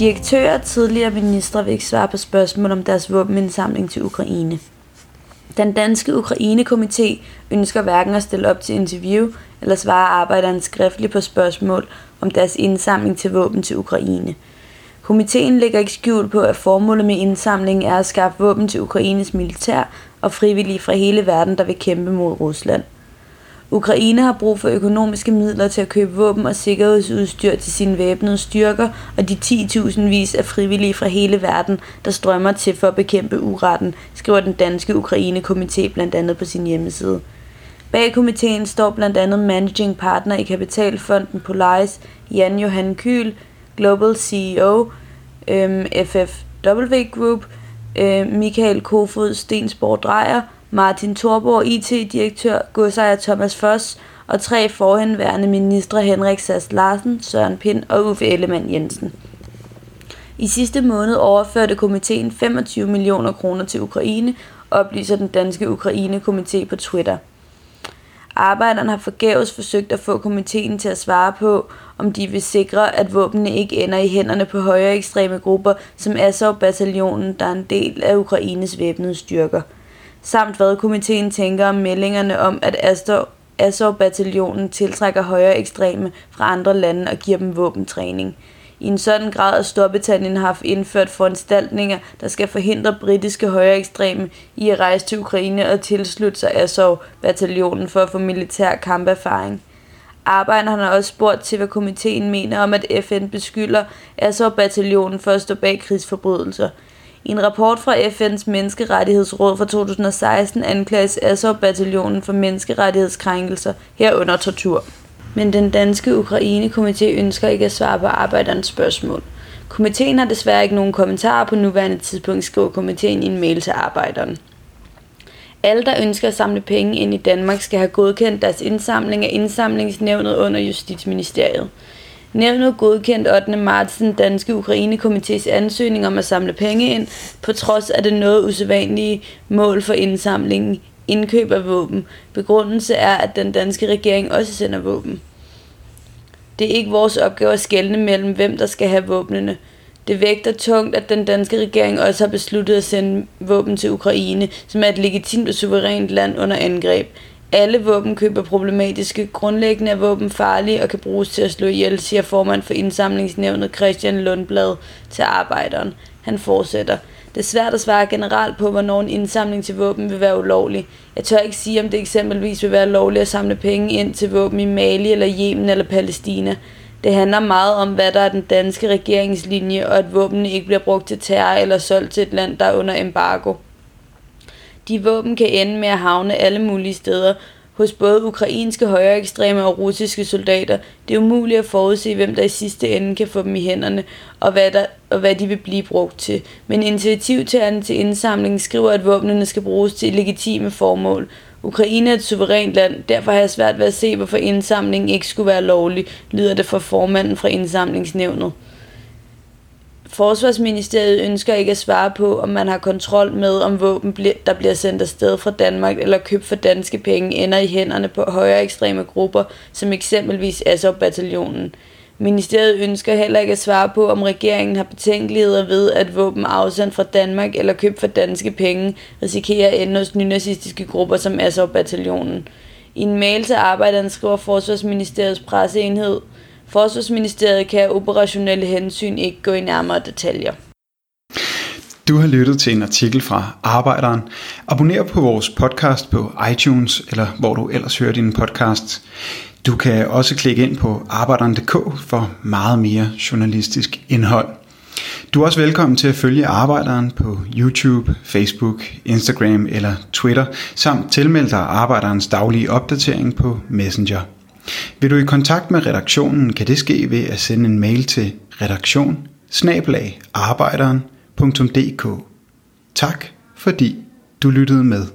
Direktører og tidligere ministre vil ikke svare på spørgsmål om deres våbenindsamling til Ukraine. Den danske Ukraine-komité ønsker hverken at stille op til interview eller svare arbejderen skriftligt på spørgsmål om deres indsamling til våben til Ukraine. Komiteen lægger ikke skjul på, at formålet med indsamlingen er at skaffe våben til Ukraines militær og frivillige fra hele verden, der vil kæmpe mod Rusland. Ukraine har brug for økonomiske midler til at købe våben og sikkerhedsudstyr til sine væbnede styrker og de 10.000 vis af frivillige fra hele verden, der strømmer til for at bekæmpe uretten, skriver den danske Ukraine-komité blandt andet på sin hjemmeside. Bag komiteen står blandt andet managing partner i kapitalfonden Polaris, Jan Johan Kyl, Global CEO, øhm, FFW Group, øh, Michael Kofod Stensborg Drejer, Martin Thorborg, IT-direktør, godsejer Thomas Foss og tre forhenværende ministre Henrik Sass Larsen, Søren Pind og Uffe Ellemann Jensen. I sidste måned overførte komiteen 25 millioner kroner til Ukraine, oplyser den danske Ukraine-komité på Twitter. Arbejderne har forgæves forsøgt at få komiteen til at svare på, om de vil sikre, at våbnene ikke ender i hænderne på højere ekstreme grupper som Azov-bataljonen, der er en del af Ukraines væbnede styrker. Samt hvad komiteen tænker om meldingerne om, at Azov-bataljonen tiltrækker højere ekstreme fra andre lande og giver dem våbentræning i en sådan grad, at Storbritannien har indført foranstaltninger, der skal forhindre britiske højre ekstreme i at rejse til Ukraine og tilslutte sig Azov-bataljonen for at få militær kamperfaring. Arbejderne har også spurgt til, hvad komiteen mener om, at FN beskylder Azov-bataljonen for at stå bag krigsforbrydelser. I en rapport fra FN's Menneskerettighedsråd fra 2016 anklages Azov-bataljonen for menneskerettighedskrænkelser herunder tortur men den danske Ukraine-komité ønsker ikke at svare på arbejderens spørgsmål. Komiteen har desværre ikke nogen kommentarer på nuværende tidspunkt, skriver komiteen i en mail til arbejderen. Alle, der ønsker at samle penge ind i Danmark, skal have godkendt deres indsamling af indsamlingsnævnet under Justitsministeriet. Nævnet godkendt 8. marts den danske Ukrainekomités ansøgning om at samle penge ind, på trods af det noget usædvanlige mål for indsamlingen indkøb af våben. Begrundelse er, at den danske regering også sender våben. Det er ikke vores opgave at skelne mellem, hvem der skal have våbnene. Det vægter tungt, at den danske regering også har besluttet at sende våben til Ukraine, som er et legitimt og suverænt land under angreb. Alle våbenkøb er problematiske. Grundlæggende er våben farlige og kan bruges til at slå ihjel, siger formand for indsamlingsnævnet Christian Lundblad til arbejderen. Han fortsætter. Det er svært at svare generelt på, hvornår en indsamling til våben vil være ulovlig. Jeg tør ikke sige, om det eksempelvis vil være lovligt at samle penge ind til våben i Mali eller Yemen eller Palæstina. Det handler meget om, hvad der er den danske regeringslinje, og at våbnene ikke bliver brugt til terror eller solgt til et land, der er under embargo. De våben kan ende med at havne alle mulige steder, hos både ukrainske højere ekstreme og russiske soldater. Det er umuligt at forudse, hvem der i sidste ende kan få dem i hænderne, og hvad, der, og hvad de vil blive brugt til. Men initiativtagerne til indsamlingen skriver, at våbnene skal bruges til legitime formål. Ukraine er et suverænt land, derfor har jeg svært ved at se, hvorfor indsamlingen ikke skulle være lovlig, lyder det fra formanden fra indsamlingsnævnet. Forsvarsministeriet ønsker ikke at svare på, om man har kontrol med, om våben, der bliver sendt afsted fra Danmark eller købt for danske penge, ender i hænderne på højere ekstreme grupper, som eksempelvis Azov-bataljonen. Ministeriet ønsker heller ikke at svare på, om regeringen har betænkeligheder ved, at våben afsendt fra Danmark eller købt for danske penge risikerer at ende hos nynazistiske grupper som Azov-bataljonen. I en mail til arbejderen skriver Forsvarsministeriets presseenhed, Forsvarsministeriet kan af operationelle hensyn ikke gå i nærmere detaljer. Du har lyttet til en artikel fra Arbejderen. Abonner på vores podcast på iTunes, eller hvor du ellers hører din podcast. Du kan også klikke ind på arbejderen.dk for meget mere journalistisk indhold. Du er også velkommen til at følge Arbejderen på YouTube, Facebook, Instagram eller Twitter, samt tilmelde dig Arbejderens daglige opdatering på Messenger. Vil du i kontakt med redaktionen, kan det ske ved at sende en mail til redaktion Tak fordi du lyttede med.